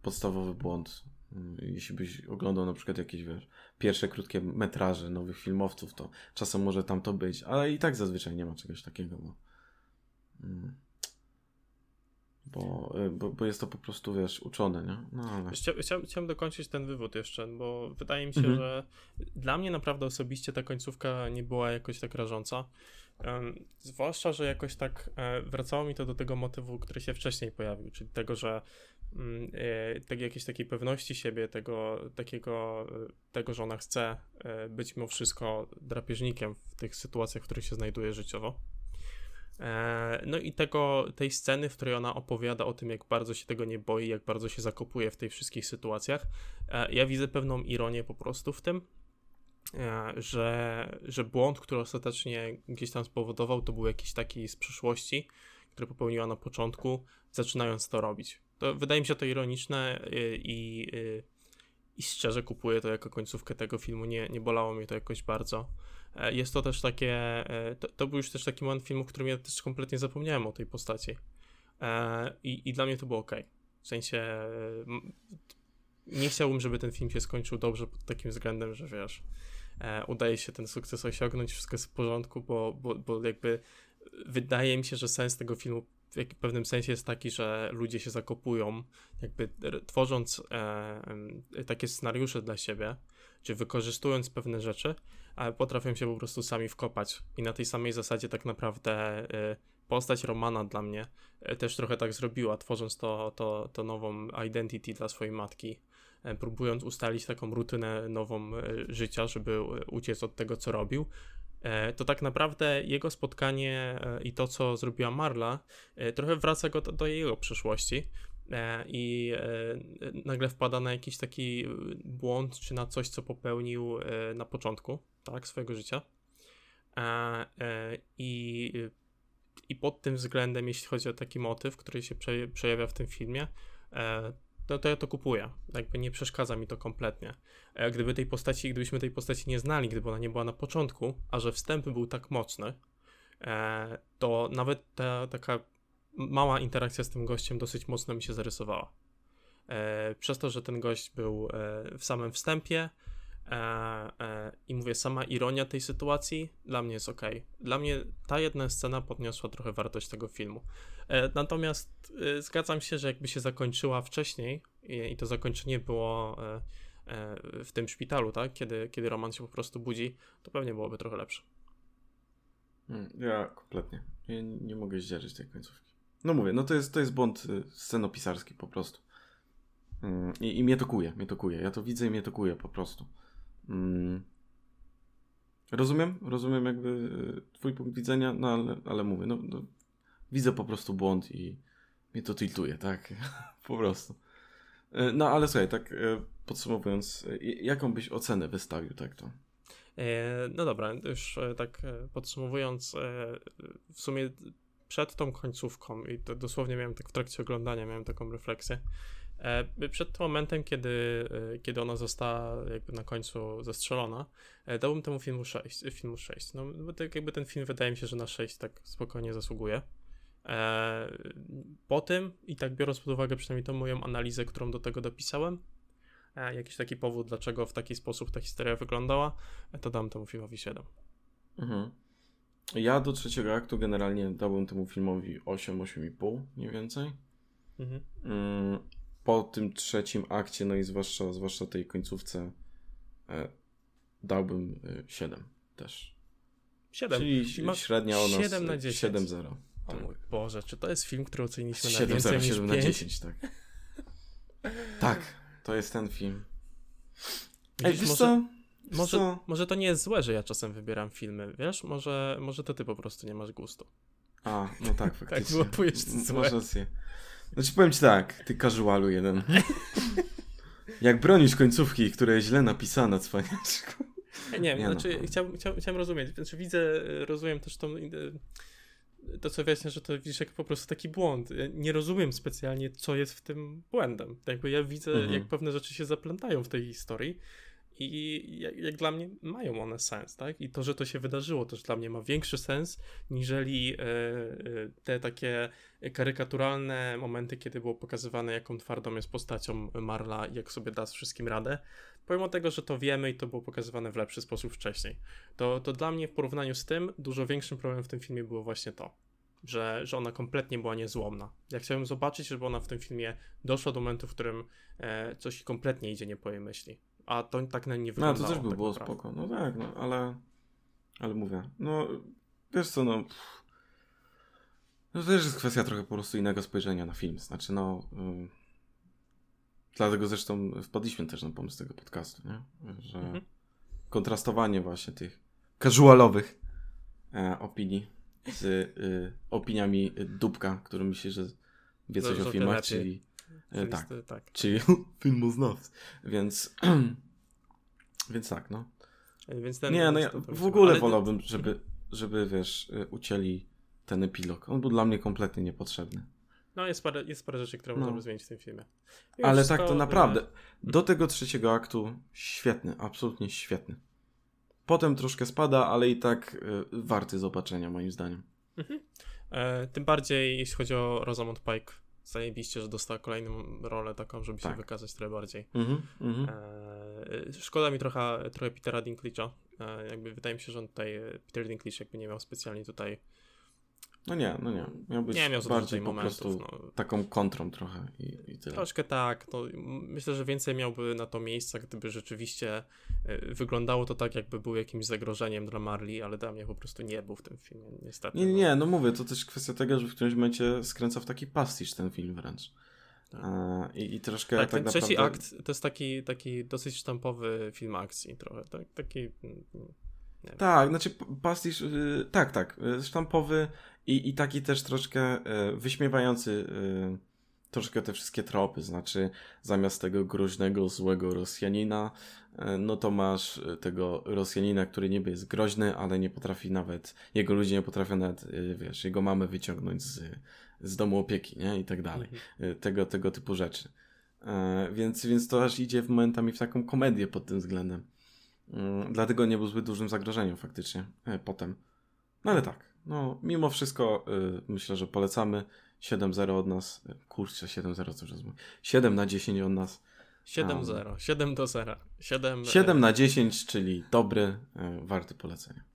podstawowy błąd. Mm, jeśli byś oglądał na przykład jakieś, wiesz, pierwsze krótkie metraże nowych filmowców, to czasem może tam to być, ale i tak zazwyczaj nie ma czegoś takiego, bo... Mm bo, y, bo, bo jest to po prostu, wiesz, uczone, nie? No, ale... Chcia, chciałem, chciałem dokończyć ten wywód jeszcze, bo wydaje mi się, mhm. że dla mnie naprawdę osobiście ta końcówka nie była jakoś tak rażąca. Zwłaszcza, że jakoś tak e, wracało mi to do tego motywu, który się wcześniej pojawił, czyli tego, że tak, jakiejś takiej pewności siebie, tego, takiego, e, tego, że ona chce e, być mimo wszystko drapieżnikiem w tych sytuacjach, w których się znajduje życiowo. No i tego, tej sceny, w której ona opowiada o tym, jak bardzo się tego nie boi, jak bardzo się zakopuje w tej wszystkich sytuacjach, ja widzę pewną ironię po prostu w tym, że, że błąd, który ostatecznie gdzieś tam spowodował, to był jakiś taki z przyszłości, który popełniła na początku, zaczynając to robić. To wydaje mi się to ironiczne i, i, i szczerze kupuję to jako końcówkę tego filmu. Nie, nie bolało mnie to jakoś bardzo. E, jest to też takie, e, to, to, był już też taki moment filmu, w którym ja też kompletnie zapomniałem o tej postaci. E, I, i dla mnie to było ok. W sensie nie chciałbym, żeby ten film się skończył dobrze pod takim względem, że wiesz, udaje się ten sukces osiągnąć, wszystko jest w porządku, bo, bo, bo jakby wydaje mi się, że sens tego filmu w pewnym sensie jest taki, że ludzie się zakopują, jakby tworząc e, takie scenariusze dla siebie, czy wykorzystując pewne rzeczy, ale potrafią się po prostu sami wkopać. I na tej samej zasadzie tak naprawdę y, postać Romana dla mnie y, też trochę tak zrobiła, tworząc to, to, to nową identity dla swojej matki, y, próbując ustalić taką rutynę nową życia, żeby uciec od tego, co robił. To tak naprawdę jego spotkanie i to, co zrobiła Marla, trochę wraca go do, do jego przyszłości, E, i e, nagle wpada na jakiś taki błąd, czy na coś, co popełnił e, na początku tak, swojego życia. I, I pod tym względem, jeśli chodzi o taki motyw, który się przejawia w tym filmie, to, to ja to kupuję. Jakby nie przeszkadza mi to kompletnie. Gdyby tej postaci, gdybyśmy tej postaci nie znali, gdyby ona nie była na początku, a że wstęp był tak mocny, to nawet ta taka mała interakcja z tym gościem dosyć mocno mi się zarysowała. E, przez to, że ten gość był e, w samym wstępie e, e i mówię, sama ironia tej sytuacji dla mnie jest ok. Dla mnie ta jedna scena podniosła trochę wartość tego filmu. E, natomiast e, zgadzam się, że jakby się zakończyła wcześniej i, to zakończenie było w tym szpitalu, tak? Kiedy, kiedy Roman się po prostu budzi, to pewnie byłoby trochę lepsze. Hmm, ja kompletnie. Nie, mogę zdzierżyć tej końcówki. No mówię, no to jest, to jest błąd y, scenopisarski po prostu. Mm, I, I mnie to kuje, mnie to. Ja to widzę i mnie to kuje po prostu. Mm. Rozumiem, rozumiem jakby y, twój punkt widzenia, no ale, ale mówię, no, no widzę po prostu błąd i mnie to tiltuje, tak? po prostu. Y, no ale słuchaj, tak podsumowując, jaką byś ocenę wystawił, tak to? E, no dobra, już e, tak e, podsumowując, w sumie przed tą końcówką, i to dosłownie miałem tak w trakcie oglądania, miałem taką refleksję, e, przed tym momentem, kiedy, e, kiedy ona została jakby na końcu zastrzelona, e, dałbym temu filmu 6. Filmu 6. No, bo tak jakby ten film wydaje mi się, że na 6 tak spokojnie zasługuje. Po tym, i tak biorąc pod uwagę przynajmniej tą moją analizę, którą do tego dopisałem, jakiś taki powód, dlaczego w taki sposób ta historia wyglądała, to dam temu filmowi 7. Mhm. Ja do trzeciego aktu generalnie dałbym temu filmowi 8, 8,5 mniej więcej. Mhm. Mm, po tym trzecim akcie, no i zwłaszcza, zwłaszcza tej końcówce, e, dałbym 7 e, też. 7. Czyli ma średnia u nas 7 na 10. 7-0. O mój Boże, czy to jest film, który oceniliśmy na 7, więcej 0, niż 7 5? na 10, tak. tak, to jest ten film. Ej, Widzisz, wiesz może, co? Wiesz może, co? może to nie jest złe, że ja czasem wybieram filmy, wiesz? Może, może to ty po prostu nie masz gustu. A, no tak, faktycznie. było pójść M- złe. Masz rację. Znaczy powiem ci tak, ty casualu jeden. Jak bronisz końcówki, która jest źle napisana, cwaniaczku. Nie wiem, Nie no. znaczy chciałbym, chciałbym, chciałem rozumieć, znaczy widzę, rozumiem też tą, to co wyjaśnia, że to widzisz jak po prostu taki błąd. Ja Nie rozumiem specjalnie, co jest w tym błędem. Jakby ja widzę, Mhm. jak pewne rzeczy się zaplątają w tej historii i jak, jak dla mnie mają one sens, tak? I to, że to się wydarzyło, też dla mnie ma większy sens, niżeli e, e, te takie karykaturalne momenty, kiedy było pokazywane, jaką twardą jest postacią Marla i jak sobie da z wszystkim radę. Pomimo tego, że to wiemy i to było pokazywane w lepszy sposób wcześniej, to, to dla mnie w porównaniu z tym dużo większym problemem w tym filmie było właśnie to, że, że ona kompletnie była niezłomna. Ja chciałem zobaczyć, żeby ona w tym filmie doszła do momentu, w którym e, coś kompletnie idzie nie po jej myśli. A to tak na nie No, wyglądało. to też by tak było naprawdę. spoko. No tak, no, ale... Ale mówię, no... Wiesz co, no... pff. No to też jest kwestia trochę po prostu innego spojrzenia na film. Znaczy, no... Dlatego zresztą wpadliśmy też na pomysł tego podcastu, nie? Że Mhm. kontrastowanie właśnie tych casualowych e, opinii z y, opiniami Dubka, który myśli, że wie coś o filmach, czyli... E, Czyli tak, jest, tak. czyli filmoznawcy. Więc... Więc tak, no. Więc ten, Nie, no ja w ogóle ale- wolałbym, żeby, żeby wiesz, y, ucięli ten epilog. On był dla mnie kompletnie niepotrzebny. No jest parę, jest parę rzeczy, które No. możemy zmienić w tym filmie. Ale tak to naprawdę. Do tego trzeciego aktu świetny, absolutnie świetny. Potem troszkę spada, ale i tak y, warty zobaczenia moim zdaniem. E, tym bardziej jeśli chodzi o Rosamund Pike, zajebiście, że dostała kolejną rolę taką, żeby się Tak. wykazać trochę bardziej. Mhm, mhm. E, szkoda mi trochę, trochę Petera Dinklage'a. E, jakby wydaje mi się, że on tutaj, e, Peter Dinklage jakby nie miał specjalnie tutaj, No nie, no nie. Miał być nie miał bardziej po momentów. prostu No. taką kontrą trochę i, i tyle. Troszkę tak. M- myślę, że więcej miałby na to miejsca, gdyby rzeczywiście e, wyglądało to tak, jakby był jakimś zagrożeniem dla Marley, ale dla mnie po prostu nie był w tym filmie, niestety. Nie, nie, no. nie, no mówię, to też kwestia tego, że w którymś momencie skręca w taki pastisz ten film wręcz. Tak. I, I troszkę Tak, tak, ten trzeci naprawdę... akt to jest taki, taki dosyć sztampowy film akcji trochę, tak? Taki... Tak, znaczy pastisz, y, tak, tak, y, sztampowy i, i taki też troszkę y, wyśmiewający troszkę te wszystkie tropy, znaczy zamiast tego groźnego, złego Rosjanina, no to masz tego Rosjanina, który niby jest groźny, ale nie potrafi nawet, jego ludzie nie potrafią nawet, wiesz, jego mamę wyciągnąć z, z domu opieki, nie, i tak dalej, Mhm. tego, tego typu rzeczy. Więc, więc to aż idzie w momentami w taką komedię pod tym względem. Mm, Dlatego nie był zbyt dużym zagrożeniem faktycznie e, potem. No ale tak, no mimo wszystko y, myślę, że polecamy 7-0 od nas. E, Kurczę, 7-0 co jest. 7 na 10 od nas. 7-0, 7 do 0. 7, 7 na 10, czyli dobry, warty polecenia.